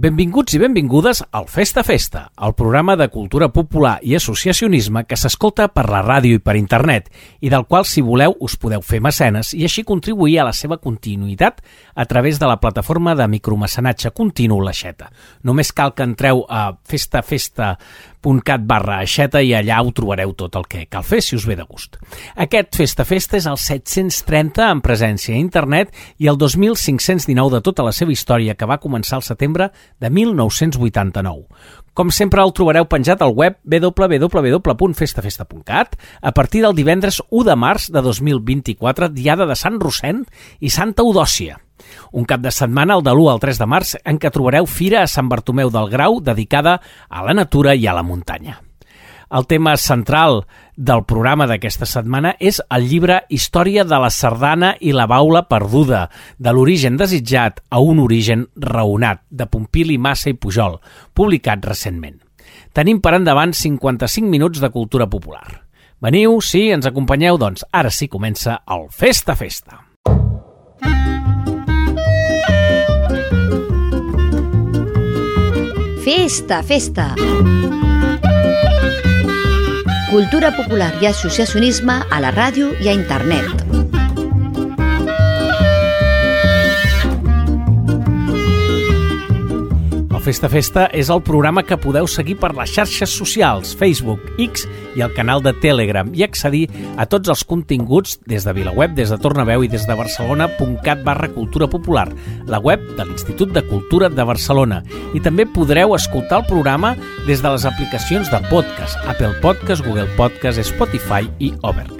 Benvinguts i benvingudes al Festa Festa, el programa de cultura popular i associacionisme que s'escolta per la ràdio i per internet i del qual, si voleu, us podeu fer mecenes i així contribuir a la seva continuïtat a través de la plataforma de micromecenatge continu L'aixeta. Només cal que entreu a festafesta.cat barra aixeta i allà ho trobareu tot el que cal fer si us ve de gust. Aquest Festa Festa és el 730 en presència a internet i el 2519 de tota la seva història que va començar al setembre de 1989. Com sempre el trobareu penjat al web www.festafesta.cat a partir del divendres 1 de març de 2024, diada de Sant Rossent i Santa Eudòcia. Un cap de setmana, el de l'1 al 3 de març, en què trobareu Fira a Sant Bartomeu del Grau dedicada a la natura i a la muntanya. El tema central del programa d'aquesta setmana és el llibre Història de la sardana i la baula perduda, de l'origen desitjat a un origen raonat, de Pompili Massa i Pujol, publicat recentment. Tenim per endavant 55 minuts de cultura popular. Veniu, sí, ens acompanyeu, doncs ara sí comença el Festa Festa. Festa, festa! Cultura popular i associacionisme a la ràdio i a internet. El Festa Festa és el programa que podeu seguir per les xarxes socials, Facebook, X i el canal de Telegram i accedir a tots els continguts des de VilaWeb, des de Tornaveu i des de barcelona.cat barra cultura popular, la web de l'Institut de Cultura de Barcelona. I també podreu escoltar el programa des de les aplicacions de podcast, Apple Podcast, Google Podcast, Spotify i Overcast.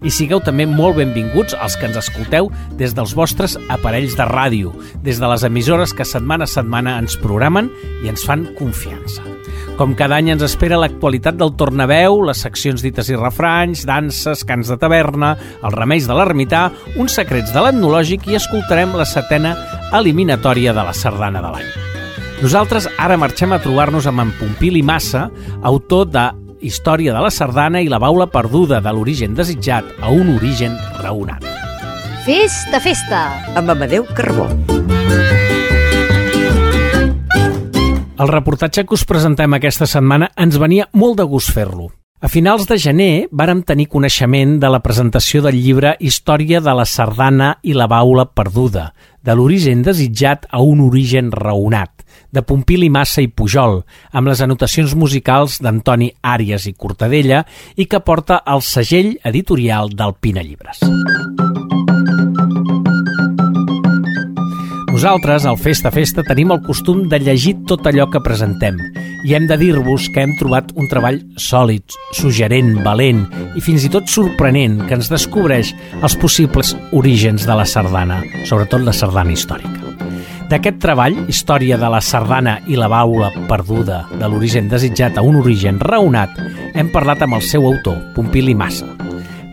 I sigueu també molt benvinguts als que ens escolteu des dels vostres aparells de ràdio, des de les emissores que setmana a setmana ens programen i ens fan confiança. Com cada any ens espera l'actualitat del tornaveu, les seccions dites i refranys, danses, cants de taverna, els remeis de l'ermità, uns secrets de l'etnològic i escoltarem la setena eliminatòria de la sardana de l'any. Nosaltres ara marxem a trobar-nos amb en Pompili Massa, autor de Història de la sardana i la baula perduda de l'origen desitjat a un origen raonat. Festa, festa! amb Amadeu Carbó. El reportatge que us presentem aquesta setmana ens venia molt de gust fer-lo. A finals de gener vàrem tenir coneixement de la presentació del llibre Història de la sardana i la baula perduda, de l'origen desitjat a un origen raonat, de Pompili Massa i Pujol, amb les anotacions musicals d'Antoni Àries i Cortadella i que porta el segell editorial del Pina Llibres. Nosaltres, al Festa Festa, tenim el costum de llegir tot allò que presentem i hem de dir-vos que hem trobat un treball sòlid, suggerent, valent i fins i tot sorprenent que ens descobreix els possibles orígens de la sardana, sobretot la sardana històrica. D'aquest treball, Història de la sardana i la baula perduda de l'origen desitjat a un origen raonat, hem parlat amb el seu autor, Pompili Massa.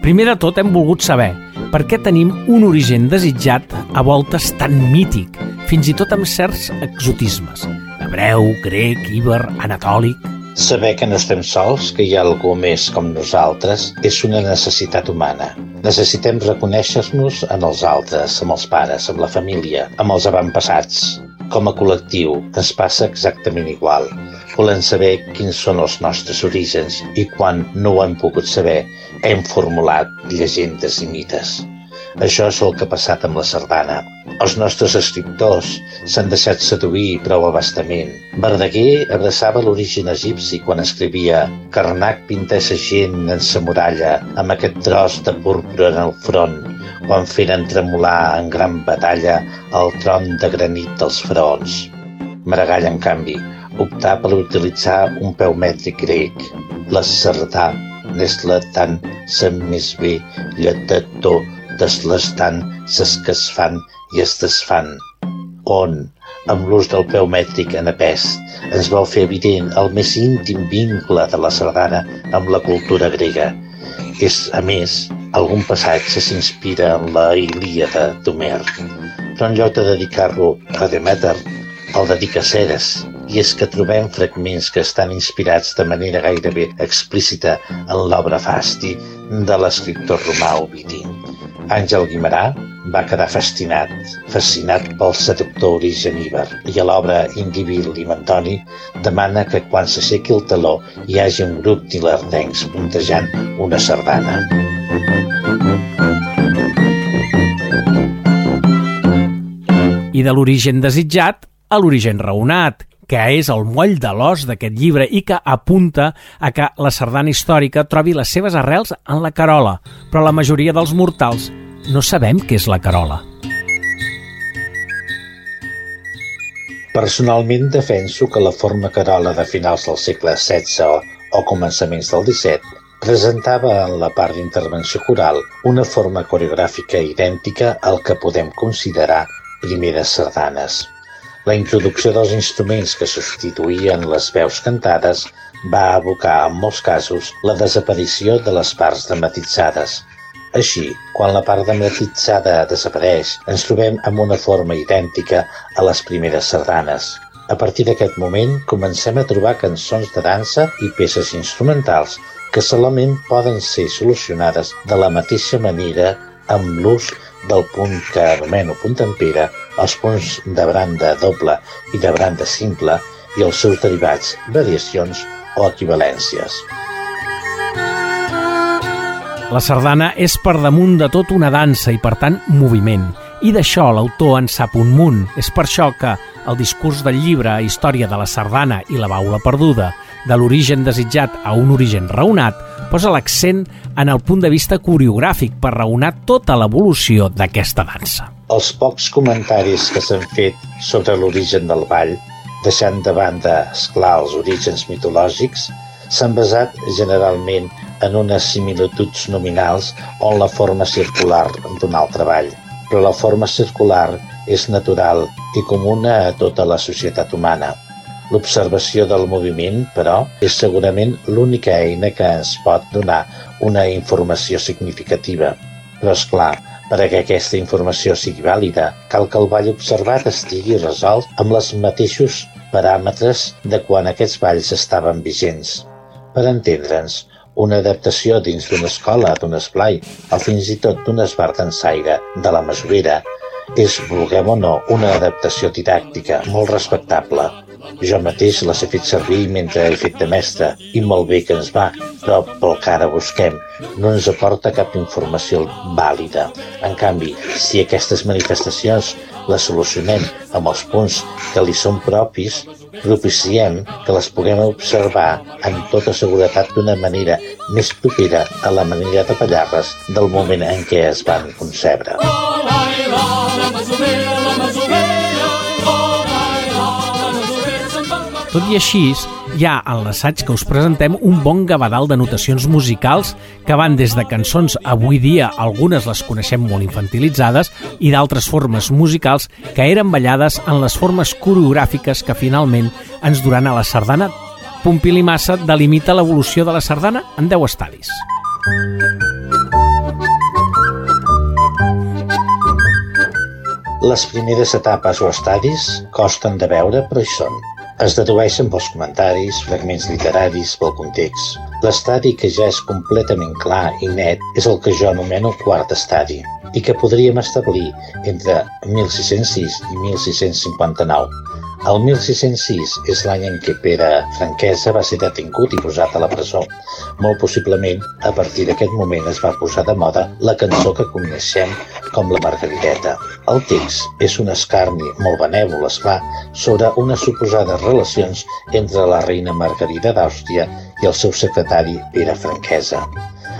Primer de tot hem volgut saber per què tenim un origen desitjat a voltes tan mític, fins i tot amb certs exotismes. Hebreu, grec, íber, anatòlic... Saber que no estem sols, que hi ha algú més com nosaltres, és una necessitat humana. Necessitem reconèixer-nos en els altres, amb els pares, amb la família, amb els avantpassats. Com a col·lectiu, ens passa exactament igual. Volem saber quins són els nostres orígens i quan no ho hem pogut saber, hem formulat llegendes i mites. Això és el que ha passat amb la sardana. Els nostres escriptors s'han deixat seduir prou abastament. Verdaguer abraçava l'origen egipci quan escrivia Carnac pinteja gent en sa muralla amb aquest tros de púrpura en el front quan feren tremolar en gran batalla el tron de granit dels fronts. Maragall, en canvi, optà per utilitzar un peu mètric grec. La sardà n'és la tant sa més bé lletató deslastant fan i es desfan, on, amb l'ús del peu mètric en apest, ens vau fer evident el més íntim vincle de la sardana amb la cultura grega. És, a més, algun passatge s'inspira en la Ilíada d'Homer, però en lloc de dedicar-lo a Demeter, el dedica a Ceres, i és que trobem fragments que estan inspirats de manera gairebé explícita en l'obra Fasti de l'escriptor romà Ovidi. Àngel Guimarà va quedar fascinat, fascinat pel seductor origen Iber, i a l'obra Indivi Limentoni demana que quan s'aixequi el taló hi hagi un grup d'ilardencs puntejant una sardana. I de l'origen desitjat a l'origen raonat, que és el moll de l'os d'aquest llibre i que apunta a que la sardana històrica trobi les seves arrels en la carola, però la majoria dels mortals no sabem què és la carola. Personalment defenso que la forma carola de finals del segle XVI o, començaments del XVII presentava en la part d'intervenció coral una forma coreogràfica idèntica al que podem considerar primeres sardanes. La introducció dels instruments que substituïen les veus cantades va abocar en molts casos la desaparició de les parts dramatitzades. Així, quan la part dramatitzada desapareix, ens trobem amb una forma idèntica a les primeres sardanes. A partir d'aquest moment, comencem a trobar cançons de dansa i peces instrumentals que solament poden ser solucionades de la mateixa manera amb l'ús del punt que anomeno punt pere, els punts de branda doble i de branda simple i els seus derivats, variacions o equivalències. La sardana és per damunt de tot una dansa i, per tant, moviment. I d'això l'autor en sap un munt. És per això que el discurs del llibre Història de la sardana i la baula perduda, de l'origen desitjat a un origen raonat, posa l'accent en el punt de vista coreogràfic per raonar tota l'evolució d'aquesta dansa. Els pocs comentaris que s'han fet sobre l'origen del ball, deixant de banda, esclar, els orígens mitològics, s'han basat generalment en unes similituds nominals on la forma circular d'un altre ball. Però la forma circular és natural i comuna a tota la societat humana – L'observació del moviment, però, és segurament l'única eina que ens pot donar una informació significativa. Però, és clar, per a que aquesta informació sigui vàlida, cal que el ball observat estigui resolt amb els mateixos paràmetres de quan aquests balls estaven vigents. Per entendre'ns, una adaptació dins d'una escola, d'un esplai, o fins i tot d'un esbar d'ensaire, de la mesurera, és, vulguem o no, una adaptació didàctica molt respectable, jo mateix les he fet servir mentre he fet de mestre i molt bé que ens va, però pel que ara busquem no ens aporta cap informació vàlida. En canvi, si aquestes manifestacions les solucionem amb els punts que li són propis, propiciem que les puguem observar amb tota seguretat d'una manera més propera a la manera de ballar-les del moment en què es van concebre. Oh, Tot i així, hi ha en l'assaig que us presentem un bon gavadal de notacions musicals que van des de cançons, avui dia algunes les coneixem molt infantilitzades, i d'altres formes musicals que eren ballades en les formes coreogràfiques que finalment ens duran a la sardana. Pompili Massa delimita l'evolució de la sardana en 10 estadis. Les primeres etapes o estadis costen de veure, però hi són. Es dedueixen pels comentaris, fragments literaris, pel context. L'estadi que ja és completament clar i net és el que jo anomeno quart estadi i que podríem establir entre 1606 i 1659. El 1606 és l'any en què Pere Franquesa va ser detingut i posat a la presó. Molt possiblement, a partir d'aquest moment es va posar de moda la cançó que coneixem com la Margariteta. El text és un escarni molt benèvol, esclar, sobre unes suposades relacions entre la reina Margarida d'Àustria i el seu secretari Pere Franquesa.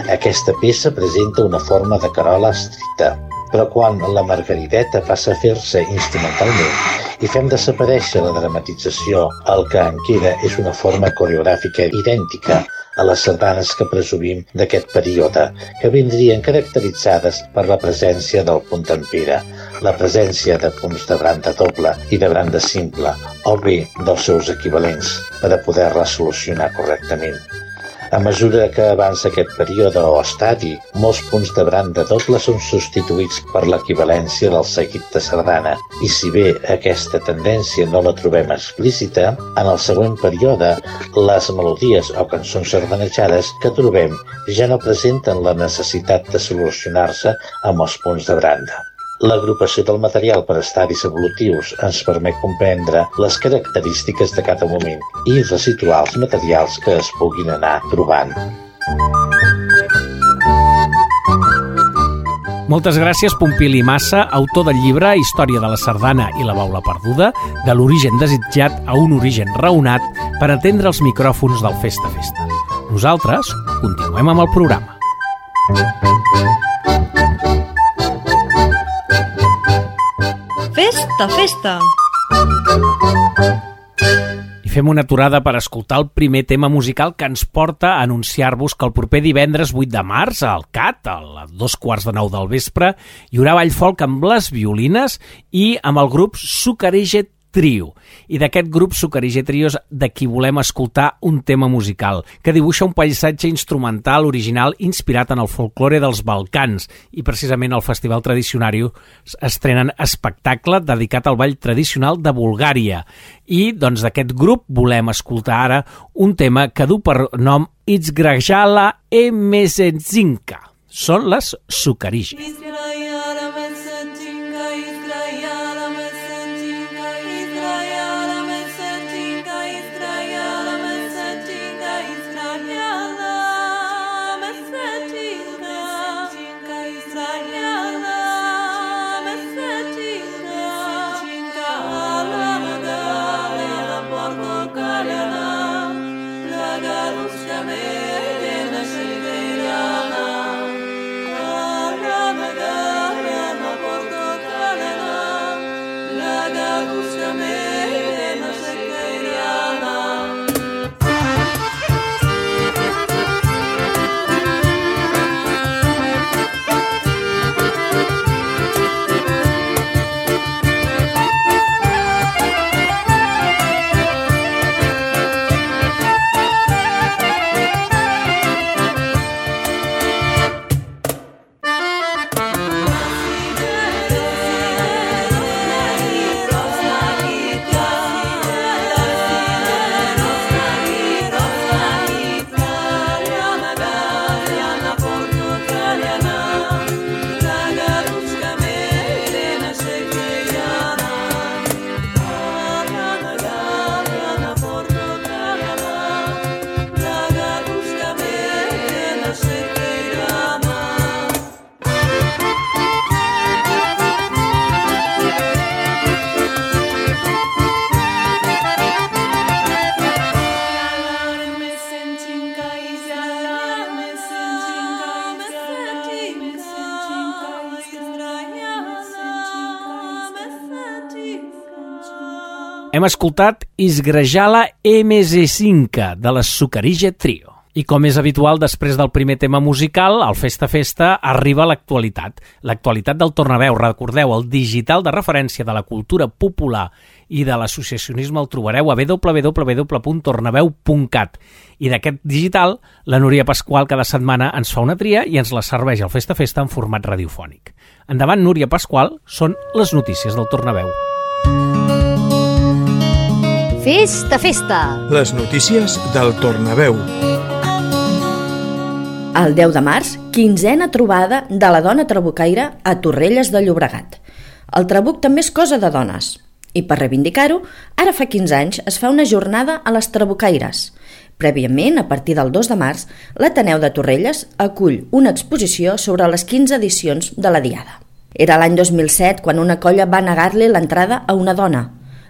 Aquesta peça presenta una forma de carola estricta, però quan la Margarideta passa a fer-se instrumentalment i fem desaparèixer la dramatització, el que en queda és una forma coreogràfica idèntica a les sardanes que presumim d'aquest període, que vindrien caracteritzades per la presència del punt pere, la presència de punts de branda doble i de branda simple, o bé dels seus equivalents, per a poder-la solucionar correctament. A mesura que avança aquest període o estadi, molts punts de branda doble són substituïts per l'equivalència del seguit de sardana, i si bé aquesta tendència no la trobem explícita, en el següent període les melodies o cançons sardanejades que trobem ja no presenten la necessitat de solucionar-se amb els punts de branda. L'agrupació del material per estadis evolutius ens permet comprendre les característiques de cada moment i resituar els materials que es puguin anar trobant. Moltes gràcies, Pompili Massa, autor del llibre Història de la Sardana i la Baula Perduda, de l'origen desitjat a un origen raonat per atendre els micròfons del Festa Festa. Nosaltres continuem amb el programa. Festa, festa! I fem una aturada per escoltar el primer tema musical que ens porta a anunciar-vos que el proper divendres 8 de març, al CAT, a dos quarts de nou del vespre, hi haurà ball folk amb les violines i amb el grup Sucarege Trio. I d'aquest grup Sucarige Trios de qui volem escoltar un tema musical que dibuixa un paisatge instrumental original inspirat en el folklore dels Balcans i precisament al Festival Tradicionari estrenen espectacle dedicat al ball tradicional de Bulgària. I doncs d'aquest grup volem escoltar ara un tema que du per nom Itzgrajala Emesenzinka. Són les Sucarige. Hem escoltat Isgrejala MS5 de la Sucarige Trio. I com és habitual, després del primer tema musical, al Festa Festa arriba l'actualitat. L'actualitat del Tornaveu, recordeu, el digital de referència de la cultura popular i de l'associacionisme el trobareu a www.tornaveu.cat. I d'aquest digital, la Núria Pasqual cada setmana ens fa una tria i ens la serveix al Festa Festa en format radiofònic. Endavant, Núria Pasqual, són les notícies del Tornaveu. Festa, festa! Les notícies del Tornaveu. El 10 de març, quinzena trobada de la dona trabucaire a Torrelles de Llobregat. El trabuc també és cosa de dones. I per reivindicar-ho, ara fa 15 anys es fa una jornada a les trabucaires. Prèviament, a partir del 2 de març, l'Ateneu de Torrelles acull una exposició sobre les 15 edicions de la Diada. Era l'any 2007 quan una colla va negar-li l'entrada a una dona,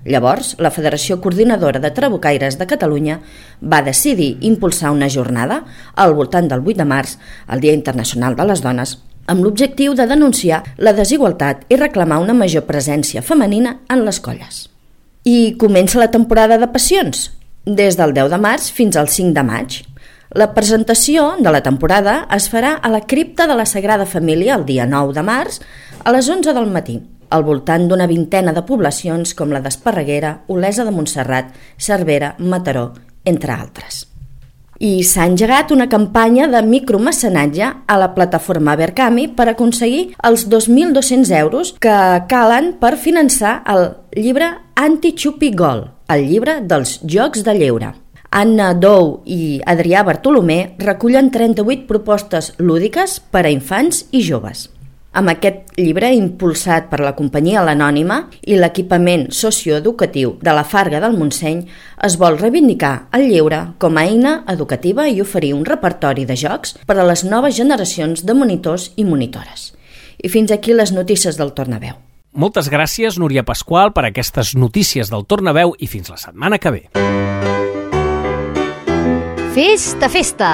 Llavors, la Federació Coordinadora de Trabucaires de Catalunya va decidir impulsar una jornada al voltant del 8 de març, el Dia Internacional de les Dones, amb l'objectiu de denunciar la desigualtat i reclamar una major presència femenina en les colles. I comença la temporada de passions, des del 10 de març fins al 5 de maig. La presentació de la temporada es farà a la cripta de la Sagrada Família el dia 9 de març a les 11 del matí al voltant d'una vintena de poblacions com la d'Esparreguera, Olesa de Montserrat, Cervera, Mataró, entre altres. I s'ha engegat una campanya de micromecenatge a la plataforma Berkami per aconseguir els 2.200 euros que calen per finançar el llibre Anti-Xupi Gol, el llibre dels Jocs de Lleure. Anna Dou i Adrià Bartolomé recullen 38 propostes lúdiques per a infants i joves. Amb aquest llibre, impulsat per la companyia L'Anònima i l'equipament socioeducatiu de la Farga del Montseny, es vol reivindicar el lleure com a eina educativa i oferir un repertori de jocs per a les noves generacions de monitors i monitores. I fins aquí les notícies del Tornaveu. Moltes gràcies, Núria Pasqual, per aquestes notícies del Tornaveu i fins la setmana que ve. Festa, festa!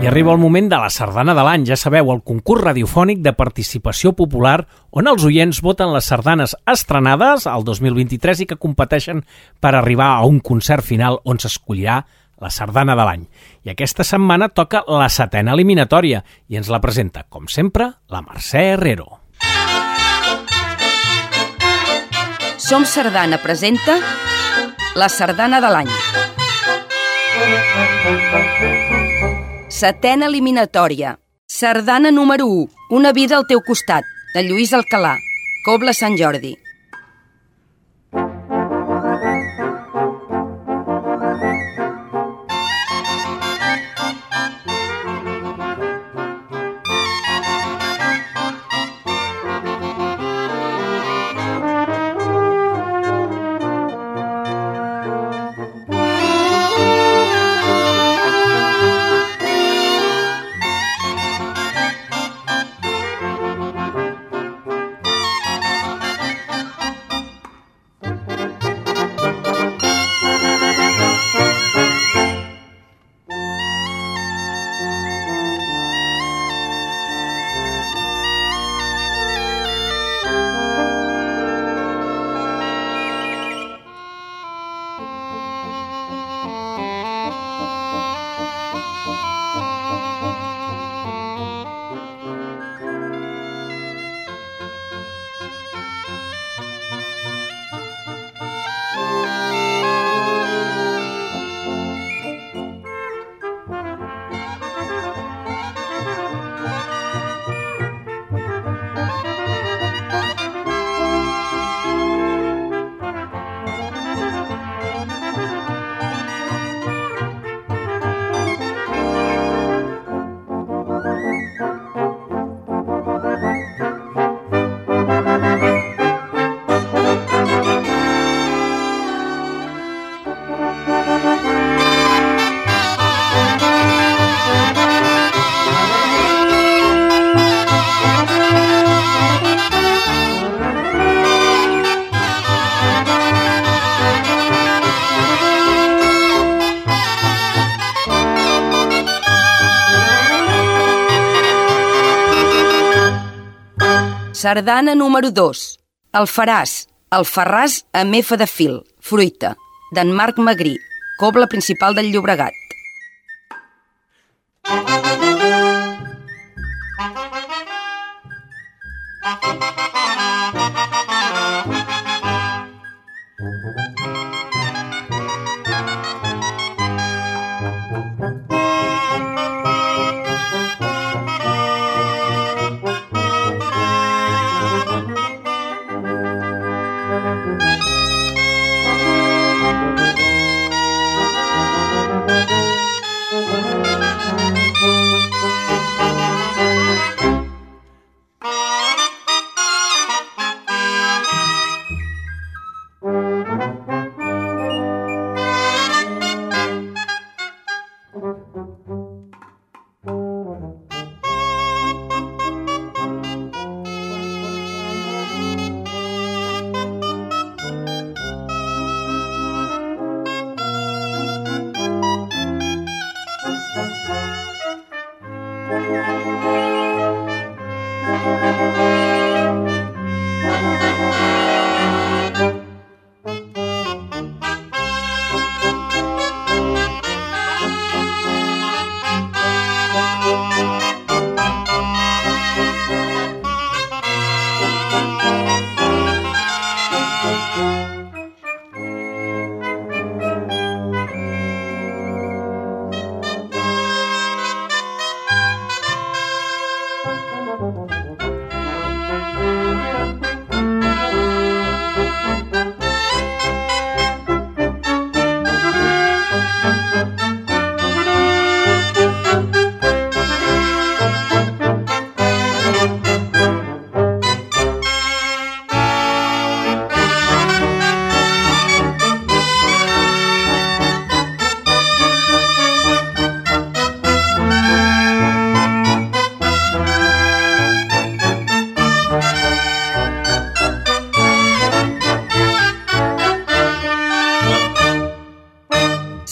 I arriba el moment de la sardana de l'any, ja sabeu, el concurs radiofònic de participació popular on els oients voten les sardanes estrenades al 2023 i que competeixen per arribar a un concert final on s'escollirà la sardana de l'any. I aquesta setmana toca la setena eliminatòria i ens la presenta, com sempre, la Mercè Herrero. Som Sardana presenta la sardana de l'any. Setena eliminatòria. Sardana número 1. Una vida al teu costat, de Lluís Alcalà. Cobla Sant Jordi. Sardana número 2. El faràs, el farràs amb F de fil, fruita, d'en Marc Magrí, cobla principal del Llobregat.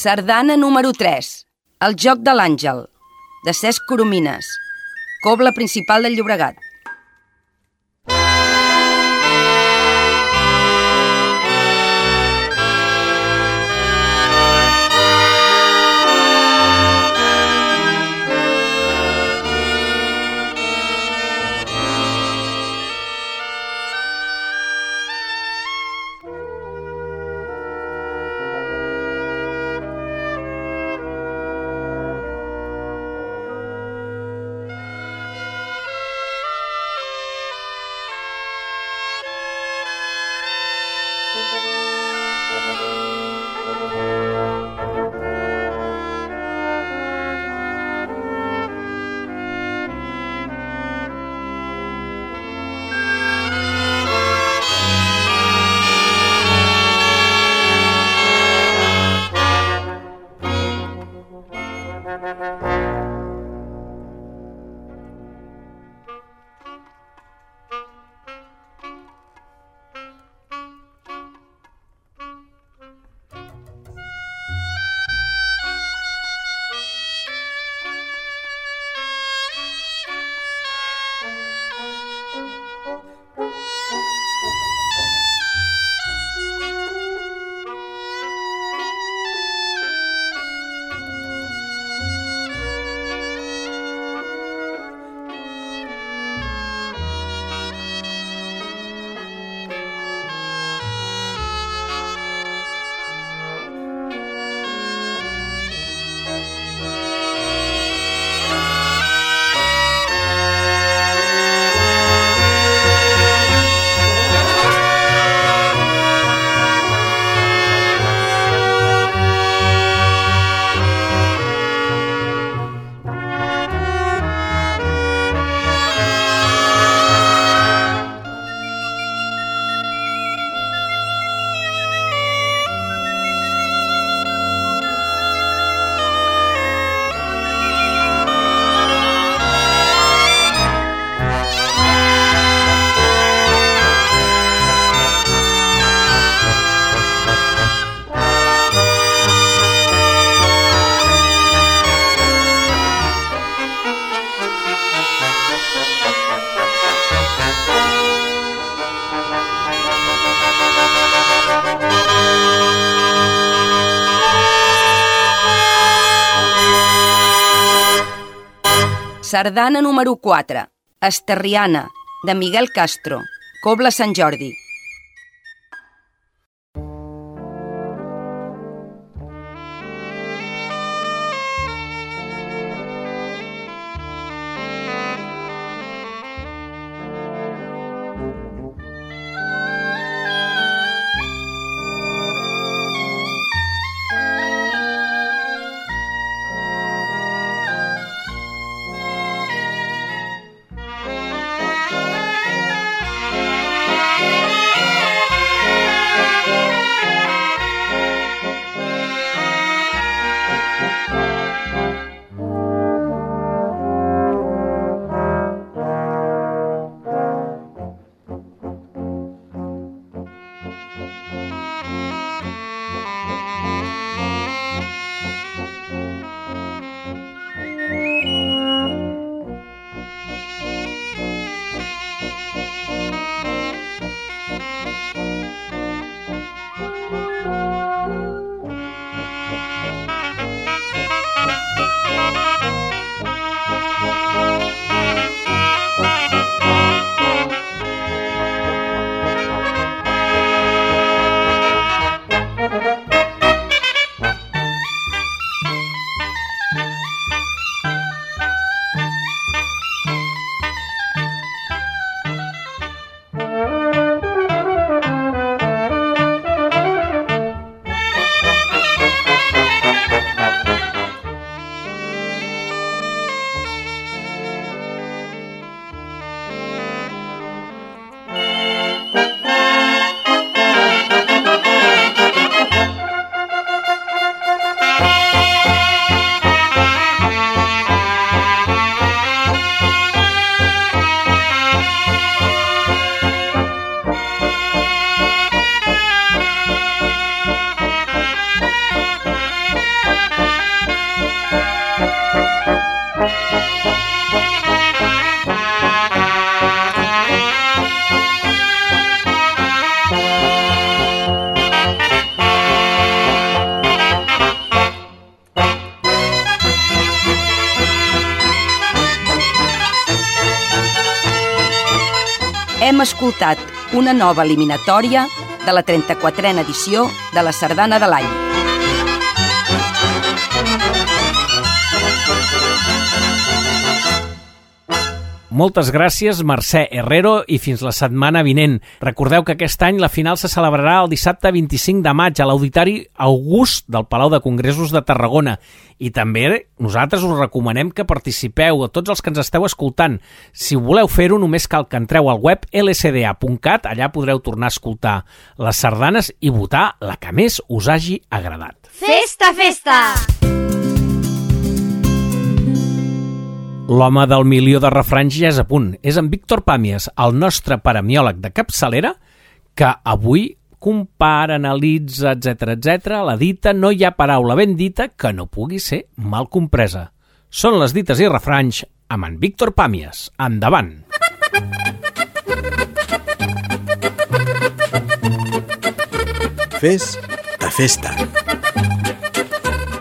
Sardana número 3. El joc de l'àngel, de Cesc Coromines. Cobla principal del Llobregat. Sardana número 4. Esterriana, de Miguel Castro. Cobla Sant Jordi. Escoltat una nova eliminatòria de la 34a edició de la Sardana de l'any. Moltes gràcies, Mercè Herrero, i fins la setmana vinent. Recordeu que aquest any la final se celebrarà el dissabte 25 de maig a l'Auditori August del Palau de Congressos de Tarragona. I també nosaltres us recomanem que participeu, a tots els que ens esteu escoltant. Si voleu fer-ho, només cal que entreu al web lsda.cat, allà podreu tornar a escoltar les sardanes i votar la que més us hagi agradat. Festa, festa! L'home del milió de refranys ja és a punt. És en Víctor Pàmies, el nostre paramiòleg de capçalera, que avui compara, analitza, etc etc. la dita no hi ha paraula ben dita que no pugui ser mal compresa. Són les dites i refranys amb en Víctor Pàmies. Endavant! Fes de festa.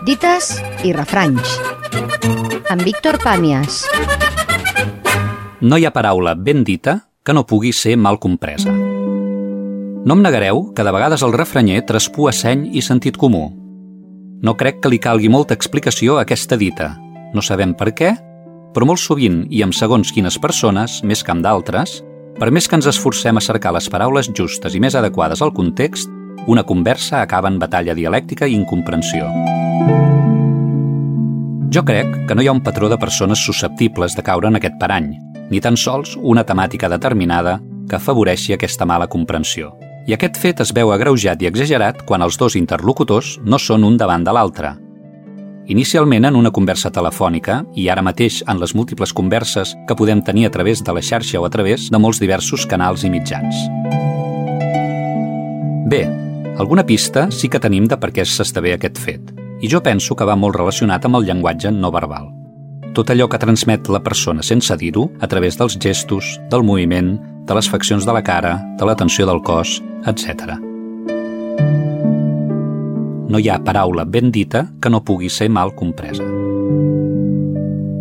Dites i refranys. Amb Víctor Pàmies. No hi ha paraula ben dita que no pugui ser mal compresa. No em negareu que de vegades el refranyer traspua seny i sentit comú. No crec que li calgui molta explicació a aquesta dita. No sabem per què, però molt sovint i amb segons quines persones, més que amb d'altres, per més que ens esforcem a cercar les paraules justes i més adequades al context, una conversa acaba en batalla dialèctica i incomprensió. Jo crec que no hi ha un patró de persones susceptibles de caure en aquest parany, ni tan sols una temàtica determinada que afavoreixi aquesta mala comprensió. I aquest fet es veu agreujat i exagerat quan els dos interlocutors no són un davant de l'altre. Inicialment en una conversa telefònica i ara mateix en les múltiples converses que podem tenir a través de la xarxa o a través de molts diversos canals i mitjans. Bé, alguna pista sí que tenim de per què s'esdevé aquest fet, i jo penso que va molt relacionat amb el llenguatge no verbal. Tot allò que transmet la persona sense dir-ho a través dels gestos, del moviment, de les faccions de la cara, de la tensió del cos, etc. No hi ha paraula ben dita que no pugui ser mal compresa.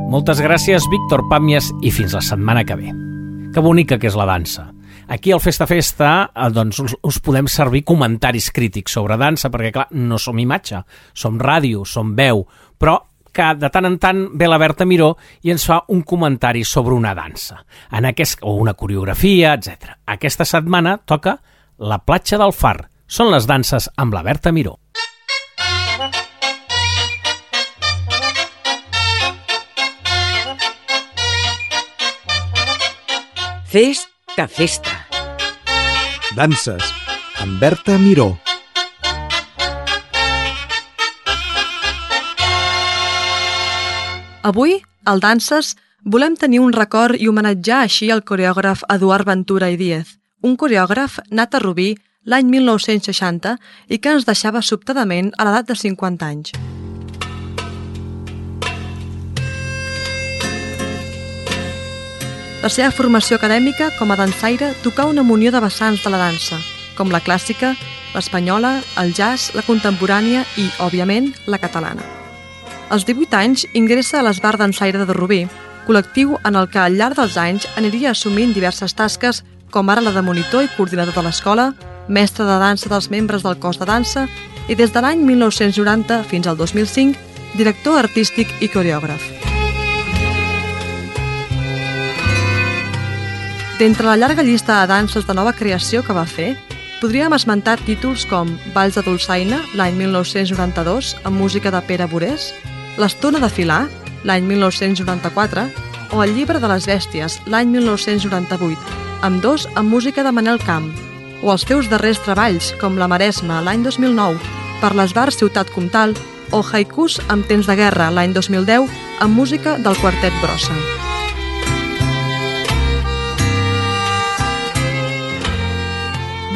Moltes gràcies, Víctor Pàmies, i fins la setmana que ve. Que bonica que és la dansa. Aquí al Festa Festa eh, doncs, us, us podem servir comentaris crítics sobre dansa, perquè clar, no som imatge, som ràdio, som veu, però que de tant en tant ve la Berta Miró i ens fa un comentari sobre una dansa, en aquest, o una coreografia, etc. Aquesta setmana toca la platja del Far. Són les danses amb la Berta Miró. Festa, festa. Danses amb Berta Miró. Avui, al Danses, volem tenir un record i homenatjar així el coreògraf Eduard Ventura i Díez, un coreògraf nat a Rubí l'any 1960 i que ens deixava sobtadament a l'edat de 50 anys. La seva formació acadèmica com a dansaire tocà una munió de vessants de la dansa, com la clàssica, l'espanyola, el jazz, la contemporània i, òbviament, la catalana. Als 18 anys ingressa a l'Esbar Dansaire de Rubí, col·lectiu en el que al llarg dels anys aniria assumint diverses tasques com ara la de monitor i coordinador de l'escola, mestre de dansa dels membres del cos de dansa i des de l'any 1990 fins al 2005, director artístic i coreògraf. D'entre la llarga llista de danses de nova creació que va fer, podríem esmentar títols com Valls de Dolçaina, l'any 1992, amb música de Pere Borés, L'Estona de Filar, l'any 1994, o El llibre de les bèsties, l'any 1998, amb dos amb música de Manel Camp, o els seus darrers treballs, com La Maresma, l'any 2009, per l'Esbar Ciutat Comtal, o Haikus amb temps de guerra, l'any 2010, amb música del Quartet Brossa.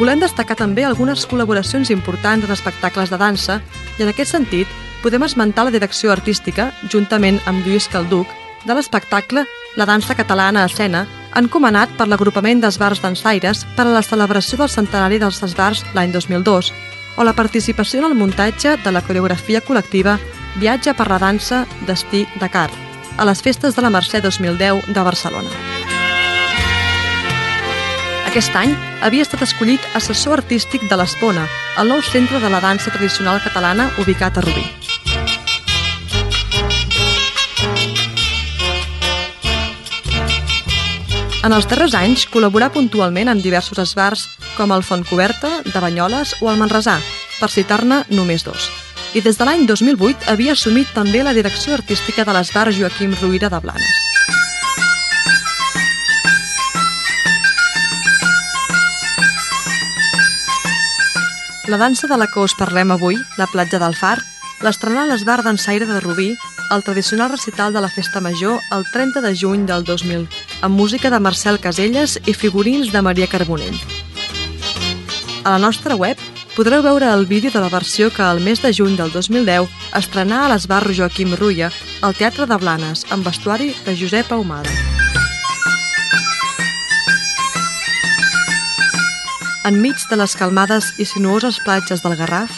Volem destacar també algunes col·laboracions importants en espectacles de dansa i en aquest sentit podem esmentar la direcció artística, juntament amb Lluís Calduc, de l'espectacle La dansa catalana a escena, encomanat per l'agrupament d'esbars dansaires per a la celebració del centenari dels esbars l'any 2002, o la participació en el muntatge de la coreografia col·lectiva Viatge per la dansa Destí Dakar, a les festes de la Mercè 2010 de Barcelona. Aquest any havia estat escollit assessor artístic de l'Espona, el nou centre de la dansa tradicional catalana ubicat a Rubí. En els darrers anys col·laborà puntualment en diversos esbars com el Fontcoberta, de Banyoles o el Manresà, per citar-ne només dos. I des de l'any 2008 havia assumit també la direcció artística de l'esbar Joaquim Ruïra de Blanes. La dansa de la que us parlem avui, la platja del Far, l'estrenà l'esbar d'ensaire de Rubí el tradicional recital de la Festa Major el 30 de juny del 2000, amb música de Marcel Caselles i figurins de Maria Carbonell. A la nostra web podreu veure el vídeo de la versió que el mes de juny del 2010 estrenà a l'esbar Joaquim Rulla, al Teatre de Blanes, amb vestuari de Josep Ahumada. Enmig de les calmades i sinuoses platges del Garraf,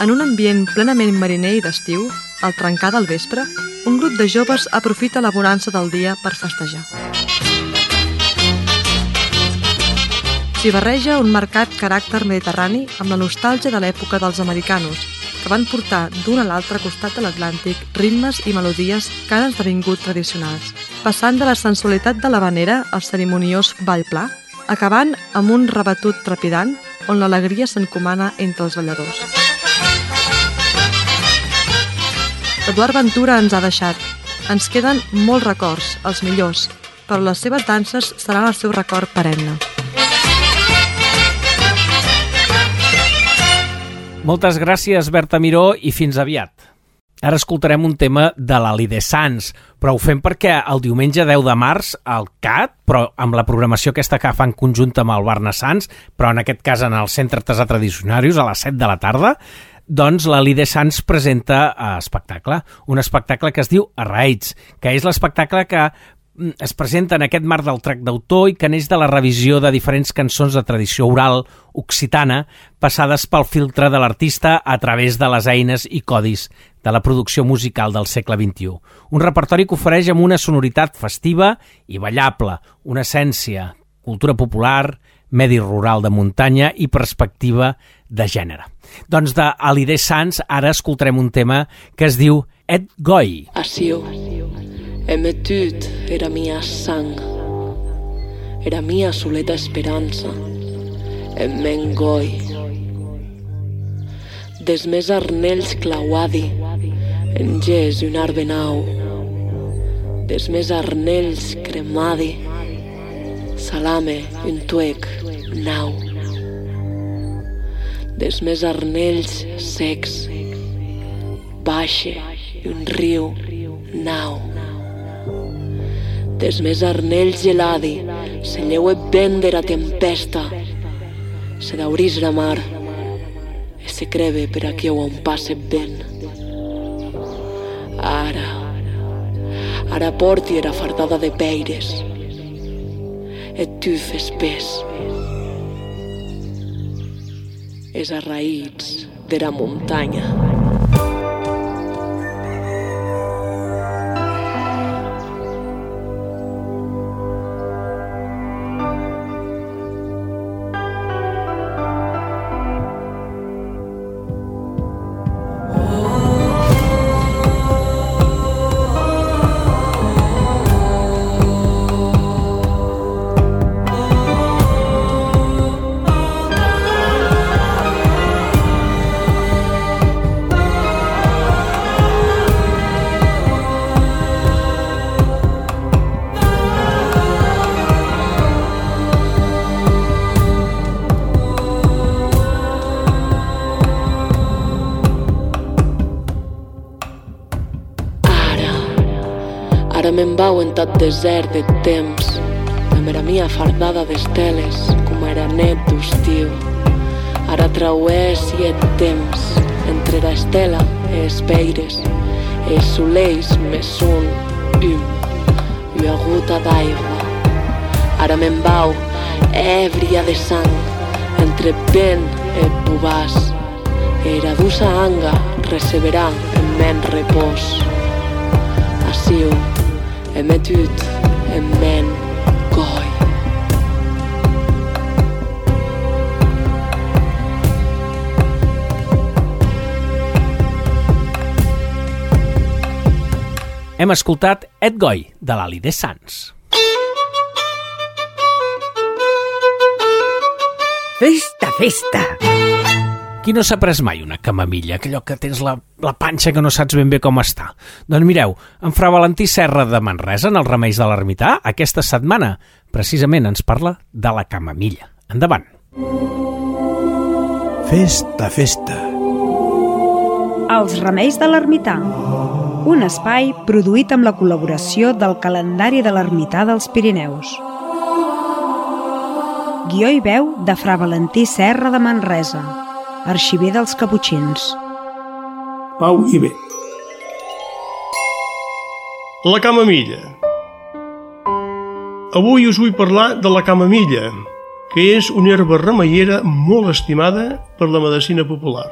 en un ambient plenament mariner i d'estiu, al trencar del vespre, un grup de joves aprofita la bonança del dia per festejar. S'hi barreja un marcat caràcter mediterrani amb la nostàlgia de l'època dels americanos, que van portar d'un a l'altre costat de l'Atlàntic ritmes i melodies que han esdevingut tradicionals, passant de la sensualitat de l'havanera al cerimoniós ball pla, acabant amb un rebatut trepidant on l'alegria s'encomana entre els balladors. Eduard Ventura ens ha deixat. Ens queden molts records, els millors, però les seves danses seran el seu record perenne. Moltes gràcies, Berta Miró, i fins aviat. Ara escoltarem un tema de l'Ali de Sants, però ho fem perquè el diumenge 10 de març al CAT, però amb la programació aquesta que fan conjunt amb el Barna Sants, però en aquest cas en el Centre Artesà Tradicionarius a les 7 de la tarda, doncs la Lide Sants presenta eh, espectacle, un espectacle que es diu Arraids, que és l'espectacle que Mm, es presenta en aquest marc del trac d'autor i que neix de la revisió de diferents cançons de tradició oral occitana passades pel filtre de l'artista a través de les eines i codis de la producció musical del segle XXI. Un repertori que ofereix amb una sonoritat festiva i ballable, una essència, cultura popular, medi rural de muntanya i perspectiva de gènere. Doncs de Alidé Sans ara escoltarem un tema que es diu Et Goi. Asió. Emetut era mia sang, era mia soleta esperança, en mengoi. Des més arnells clauadi, en ges un arbe nau, des més arnells cremadi, salame un tuec nau. Des més arnells secs, baixe un riu nau. Des més arnells geladi, se lleue vent de la tempesta, se daurís la mar, se creve per aquí on passe vent. Ara, ara porti era fardada de peires, et tu fes pes. És a raïts de la muntanya. Vau en tot desert de temps, amb era mia fardada d'esteles, com era net d'estiu. Ara trauès i et temps, entre la estela e espeires, e soleis més un, um, i aguta d'aigua. Ara me'n vau, èbria de sang, entre vent e pubàs, era dusa anga receberà en men repòs. Asiu, en met ut en men. Hem escoltat Et Goi, de l'Ali de Sants. Festa, festa! Festa! Qui no s'ha pres mai una camamilla, allò que tens la, la panxa que no saps ben bé com està? Doncs mireu, en Fra Valentí Serra de Manresa, en els Remeis de l'Ermità, aquesta setmana precisament ens parla de la camamilla. Endavant. Festa, festa. Els Remeis de l'Ermità. Un espai produït amb la col·laboració del calendari de l'Ermità dels Pirineus. Guió i veu de Fra Valentí Serra de Manresa, arxiver dels Caputxins. Pau i bé. La camamilla. Avui us vull parlar de la camamilla, que és una herba remeiera molt estimada per la medicina popular.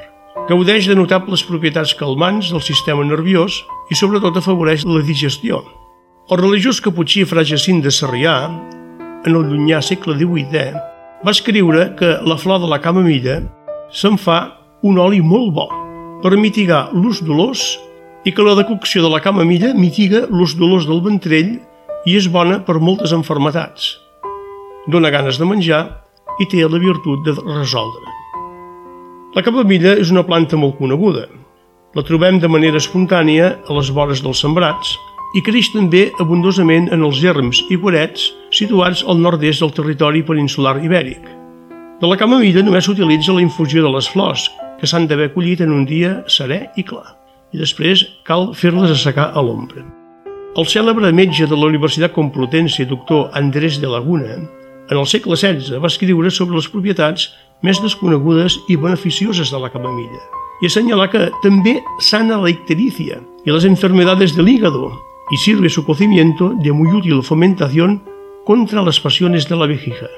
Gaudeix de notables propietats calmants del sistema nerviós i sobretot afavoreix la digestió. El religiós caputxí Fra Jacint de Sarrià en el llunyà segle XVIII, va escriure que la flor de la camamilla se'n fa un oli molt bo per mitigar l'ús dolors i que la decocció de la camamilla mitiga l'ús dolors del ventrell i és bona per moltes enfermetats. Dóna ganes de menjar i té la virtut de resoldre. La camamilla és una planta molt coneguda. La trobem de manera espontània a les vores dels sembrats i creix també abundosament en els erms i guarets situats al nord-est del territori peninsular ibèric. De la camamilla només s'utilitza la infusió de les flors, que s'han d'haver collit en un dia serè i clar, i després cal fer-les assecar a l'ombra. El cèlebre metge de la Universitat Complutense i doctor Andrés de Laguna, en el segle XVI va escriure sobre les propietats més desconegudes i beneficioses de la camamilla i assenyalar que també sana la icterícia i les enfermedades de l'hígado y sirve su cocimiento de muy útil fomentación contra les passiones de la vejiga.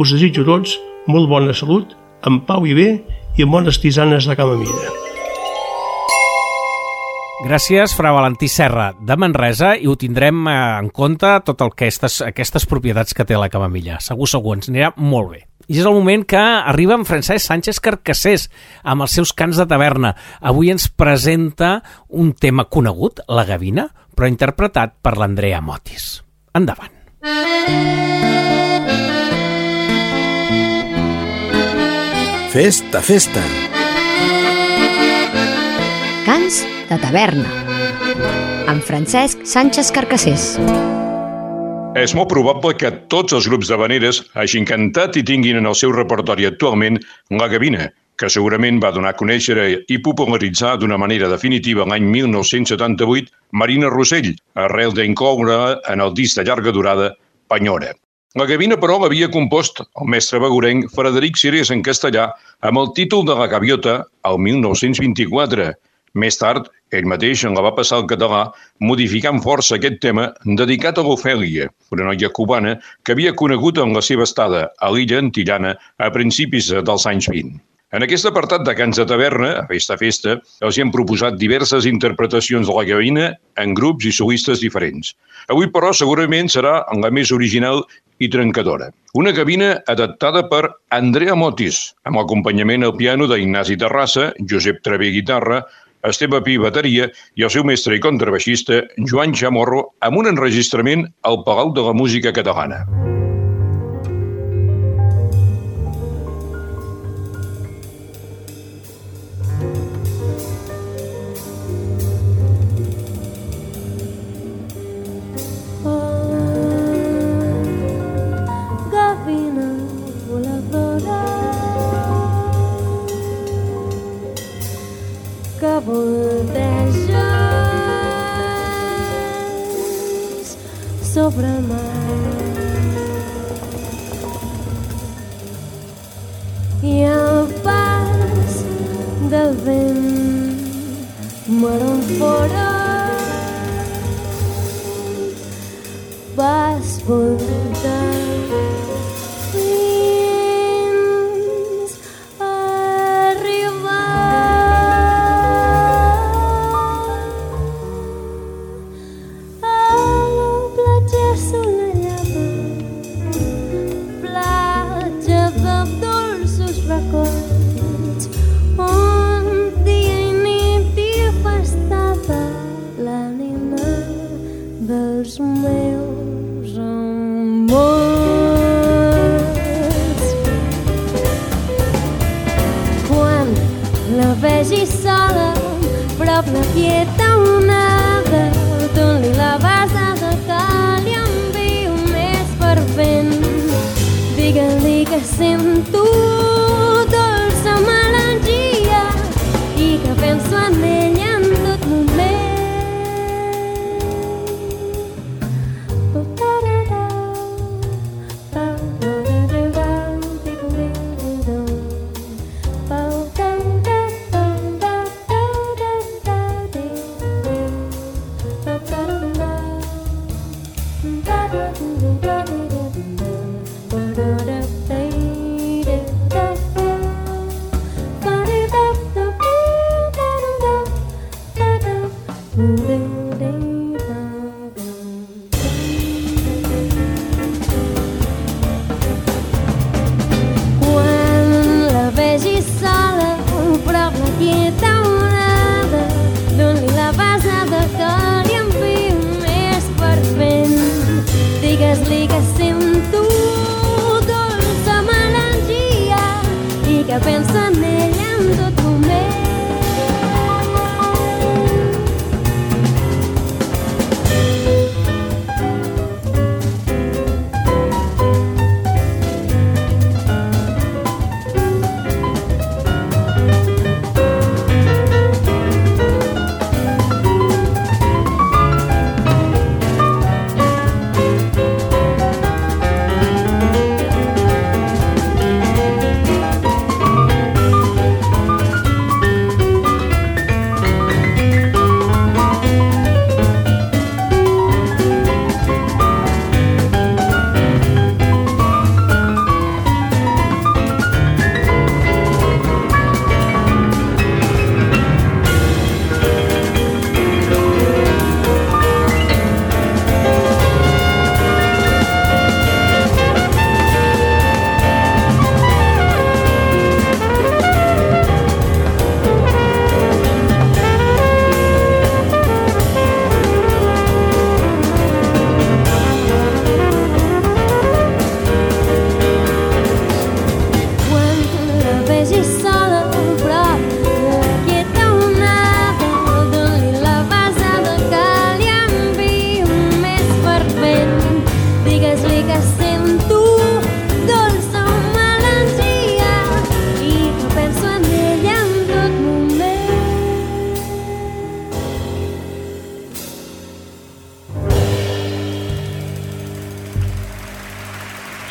Us desitjo a tots molt bona salut, amb pau i bé i amb bones tisanes de camamilla. Gràcies, Fra Valentí Serra, de Manresa, i ho tindrem eh, en compte tot el que aquestes, aquestes propietats que té la camamilla. Segur, segur, ens anirà molt bé. I és el moment que arriba en Francesc Sánchez Carcassés amb els seus cants de taverna. Avui ens presenta un tema conegut, la gavina, però interpretat per l'Andrea Motis. Endavant. Festa, festa. Cants de taverna. Amb Francesc Sánchez Carcassés. És molt probable que tots els grups de veneres hagin cantat i tinguin en el seu repertori actualment la gavina, que segurament va donar a conèixer i popularitzar d'una manera definitiva l'any 1978 Marina Rossell, arrel d'incloure en el disc de llarga durada Panyora. La gavina, però, l'havia compost el mestre begurenc Frederic Cirés en castellà amb el títol de la gaviota al 1924. Més tard, ell mateix en la va passar al català, modificant força aquest tema dedicat a l'Ofèlia, una noia cubana que havia conegut en la seva estada a l'illa antillana a principis dels anys 20. En aquest apartat de Cants de Taverna, a Festa Festa, els hi hem proposat diverses interpretacions de la gavina en grups i solistes diferents. Avui, però, segurament serà en la més original i trencadora. Una gavina adaptada per Andrea Motis, amb acompanyament al piano d'Ignasi Terrassa, Josep Travé guitarra, Esteve Pi bateria i el seu mestre i contrabaixista Joan Chamorro amb un enregistrament al Palau de la Música Catalana. Sobre el mar. I el pas del vent m'era fora vas voltar la 贴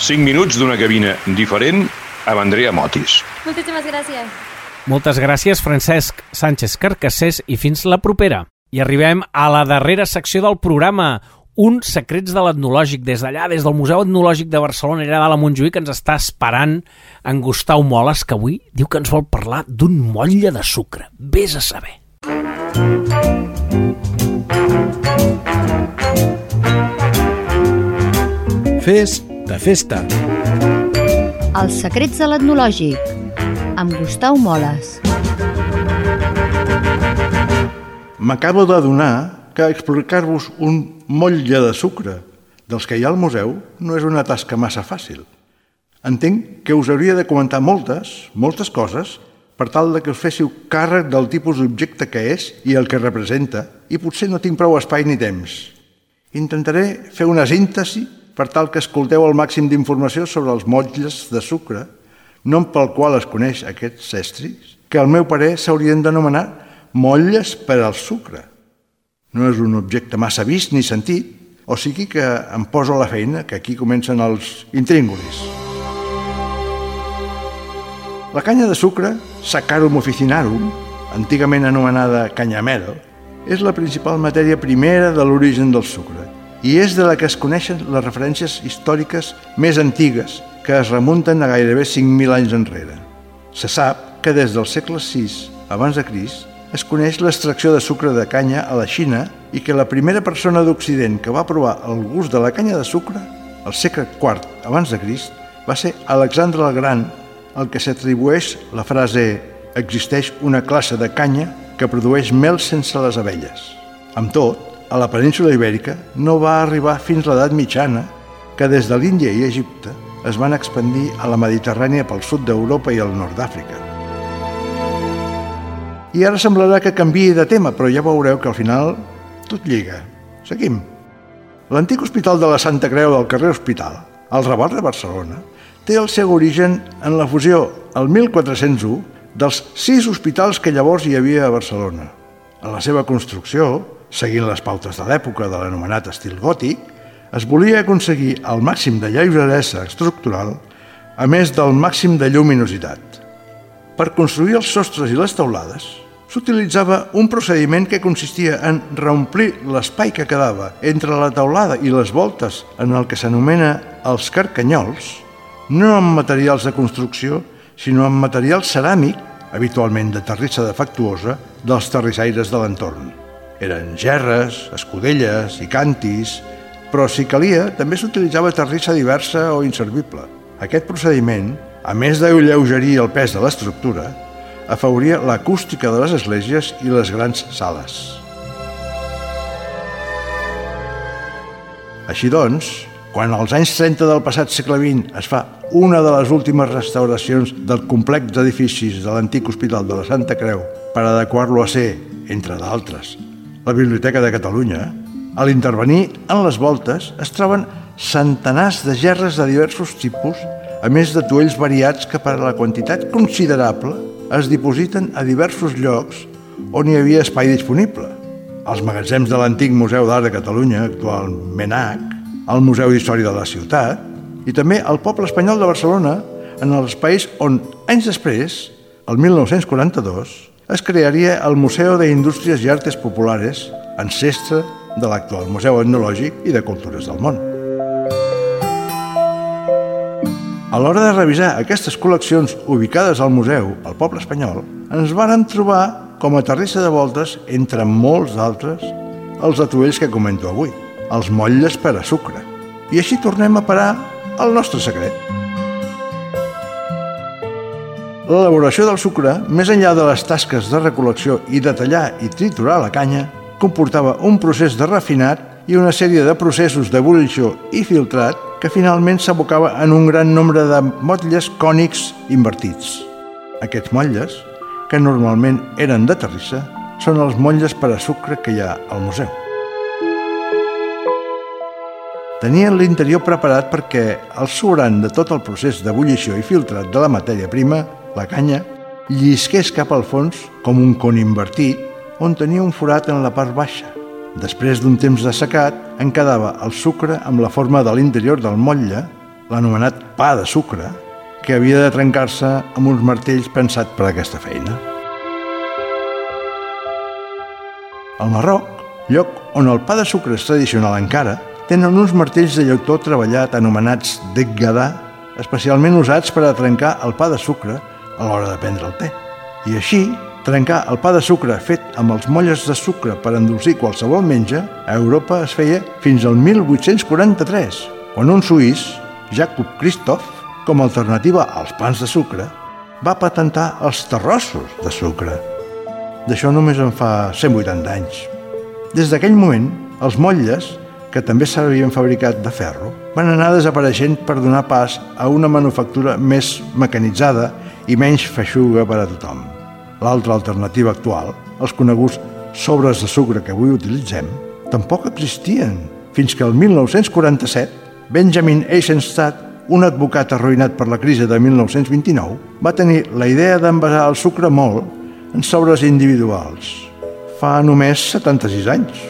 5 minuts d'una cabina diferent amb Andrea Motis. Moltíssimes gràcies. Moltes gràcies, Francesc Sánchez Carcassés, i fins la propera. I arribem a la darrera secció del programa, un Secrets de l'Etnològic, des d'allà, des del Museu Etnològic de Barcelona, allà de la Montjuïc, que ens està esperant en Gustau Moles, que avui diu que ens vol parlar d'un motlle de sucre. Vés a saber. Festa, festa. Els secrets de l'etnològic, amb Gustau Moles. M'acabo d'adonar que explicar-vos un motlle de sucre dels que hi ha al museu no és una tasca massa fàcil. Entenc que us hauria de comentar moltes, moltes coses, per tal de que us féssiu càrrec del tipus d'objecte que és i el que representa, i potser no tinc prou espai ni temps. Intentaré fer una síntesi per tal que escolteu el màxim d'informació sobre els motlles de sucre, nom pel qual es coneix aquests estris, que al meu parer s'haurien d'anomenar motlles per al sucre. No és un objecte massa vist ni sentit, o sigui que em poso a la feina, que aquí comencen els intríngulis. La canya de sucre, Saccharum officinarum, antigament anomenada canyamel, és la principal matèria primera de l'origen del sucre i és de la que es coneixen les referències històriques més antigues, que es remunten a gairebé 5.000 anys enrere. Se sap que des del segle VI abans de Crist es coneix l'extracció de sucre de canya a la Xina i que la primera persona d'Occident que va provar el gust de la canya de sucre, al segle IV abans de Crist, va ser Alexandre el Gran, al que s'atribueix la frase «existeix una classe de canya que produeix mel sense les abelles». Amb tot, a la península ibèrica no va arribar fins l'edat mitjana, que des de l'Índia i Egipte es van expandir a la Mediterrània pel sud d'Europa i al nord d'Àfrica. I ara semblarà que canviï de tema, però ja veureu que al final tot lliga. Seguim. L'antic hospital de la Santa Creu del carrer Hospital, al Raval de Barcelona, té el seu origen en la fusió, el 1401, dels sis hospitals que llavors hi havia a Barcelona. En la seva construcció, seguint les pautes de l'època de l'anomenat estil gòtic, es volia aconseguir el màxim de lleugeresa estructural a més del màxim de lluminositat. Per construir els sostres i les teulades, s'utilitzava un procediment que consistia en reomplir l'espai que quedava entre la teulada i les voltes en el que s'anomena els carcanyols, no amb materials de construcció, sinó amb material ceràmic, habitualment de terrissa defectuosa, dels terrissaires de l'entorn. Eren gerres, escudelles i cantis, però si calia també s'utilitzava terrissa diversa o inservible. Aquest procediment, a més d'alleugerir el pes de l'estructura, afavoria l'acústica de les esglésies i les grans sales. Així doncs, quan als anys 30 del passat segle XX es fa una de les últimes restauracions del complex d'edificis de l'antic Hospital de la Santa Creu per adequar-lo a ser, entre d'altres, la Biblioteca de Catalunya, a l'intervenir en les voltes es troben centenars de gerres de diversos tipus, a més de tuells variats que per a la quantitat considerable es dipositen a diversos llocs on hi havia espai disponible. Els magatzems de l'antic Museu d'Art de Catalunya, actual MENAC, el Museu d'Història de la Ciutat i també el poble espanyol de Barcelona, en els espais on, anys després, el 1942, es crearia el Museu d'Indústries i Artes Populares, ancestre de l'actual Museu Etnològic i de Cultures del Món. A l'hora de revisar aquestes col·leccions ubicades al museu, al poble espanyol, ens varen trobar com a terrissa de voltes, entre molts d'altres, els atuells que comento avui, els motlles per a sucre. I així tornem a parar al nostre secret. L'elaboració del sucre, més enllà de les tasques de recol·lecció i de tallar i triturar la canya, comportava un procés de refinat i una sèrie de processos d'ebullició i filtrat que finalment s'abocava en un gran nombre de motlles cònics invertits. Aquests motlles, que normalment eren de terrissa, són els motlles per a sucre que hi ha al museu. Tenien l'interior preparat perquè el sobrant de tot el procés d'ebullició i filtrat de la matèria prima, la canya, llisqués cap al fons com un con invertit on tenia un forat en la part baixa. Després d'un temps de secat, en quedava el sucre amb la forma de l'interior del motlle, l'anomenat pa de sucre, que havia de trencar-se amb uns martells pensat per a aquesta feina. Al Marroc, lloc on el pa de sucre és tradicional encara, tenen uns martells de llautó treballat anomenats deggadà, especialment usats per a trencar el pa de sucre a l'hora de prendre el te. I així, trencar el pa de sucre fet amb els molles de sucre per endolcir qualsevol menja a Europa es feia fins al 1843, quan un suís, Jacob Christoph, com a alternativa als pans de sucre, va patentar els terrossos de sucre. D'això només en fa 180 anys. Des d'aquell moment, els motlles que també s'havien fabricat de ferro, van anar desapareixent per donar pas a una manufactura més mecanitzada i menys feixuga per a tothom. L'altra alternativa actual, els coneguts sobres de sucre que avui utilitzem, tampoc existien, fins que el 1947 Benjamin Eisenstadt, un advocat arruïnat per la crisi de 1929, va tenir la idea d'envasar el sucre molt en sobres individuals. Fa només 76 anys.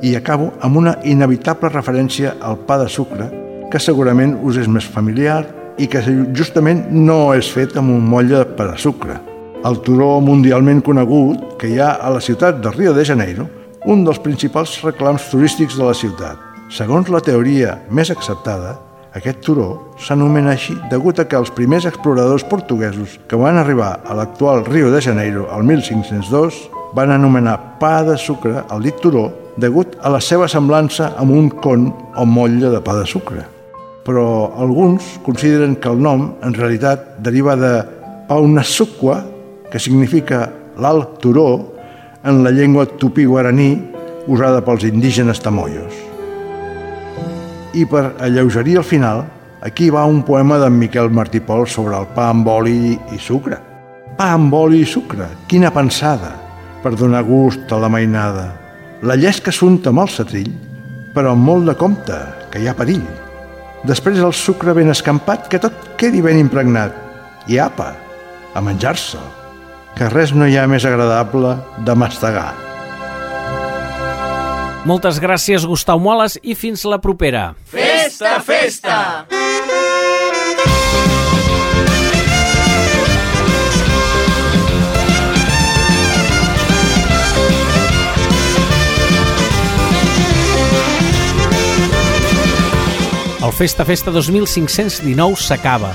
I acabo amb una inevitable referència al pa de sucre, que segurament us és més familiar i que justament no és fet amb un motlle per a sucre. El turó mundialment conegut que hi ha a la ciutat de Rio de Janeiro, un dels principals reclams turístics de la ciutat. Segons la teoria més acceptada, aquest turó s'anomena així degut a que els primers exploradors portuguesos que van arribar a l'actual Rio de Janeiro al 1502 van anomenar pa de sucre al dit turó degut a la seva semblança amb un con o motlle de pa de sucre. Però alguns consideren que el nom en realitat deriva de Paunasuqua, que significa l'alt turó en la llengua tupí-guaraní usada pels indígenes tamoyos. I per alleugerir el final, Aquí va un poema d'en Miquel Martí Pol sobre el pa amb oli i sucre. Pa amb oli i sucre, quina pensada, per donar gust a la mainada. La llesca s'unta amb el setrill, però amb molt de compte, que hi ha perill. Després el sucre ben escampat, que tot quedi ben impregnat. I apa, a menjar-se, que res no hi ha més agradable de mastegar. Moltes gràcies, Gustau Moles, i fins la propera. Festa, festa! El Festa Festa 2519 s'acaba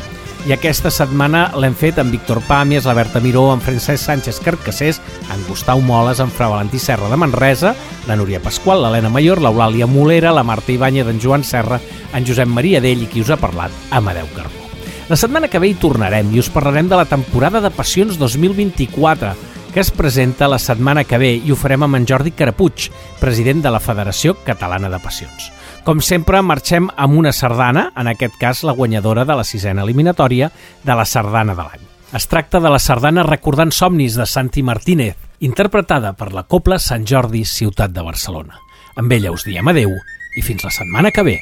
i aquesta setmana l'hem fet amb Víctor Pàmies, la Berta Miró, en Francesc Sánchez Carcassés, en Gustau Moles, en Fra Valentí Serra de Manresa, la Núria Pasqual, l'Helena Mayor, l'Eulàlia Molera, la Marta Ibanya, d'en Joan Serra, en Josep Maria Dell i qui us ha parlat, Amadeu Carbó. La setmana que ve hi tornarem i us parlarem de la temporada de Passions 2024, que es presenta la setmana que ve i ho farem amb en Jordi Carapuig, president de la Federació Catalana de Passions. Com sempre, marxem amb una sardana, en aquest cas la guanyadora de la sisena eliminatòria de la sardana de l'any. Es tracta de la sardana Recordant somnis de Santi Martínez, interpretada per la Copla Sant Jordi Ciutat de Barcelona. Amb ella us diem adeu i fins la setmana que ve.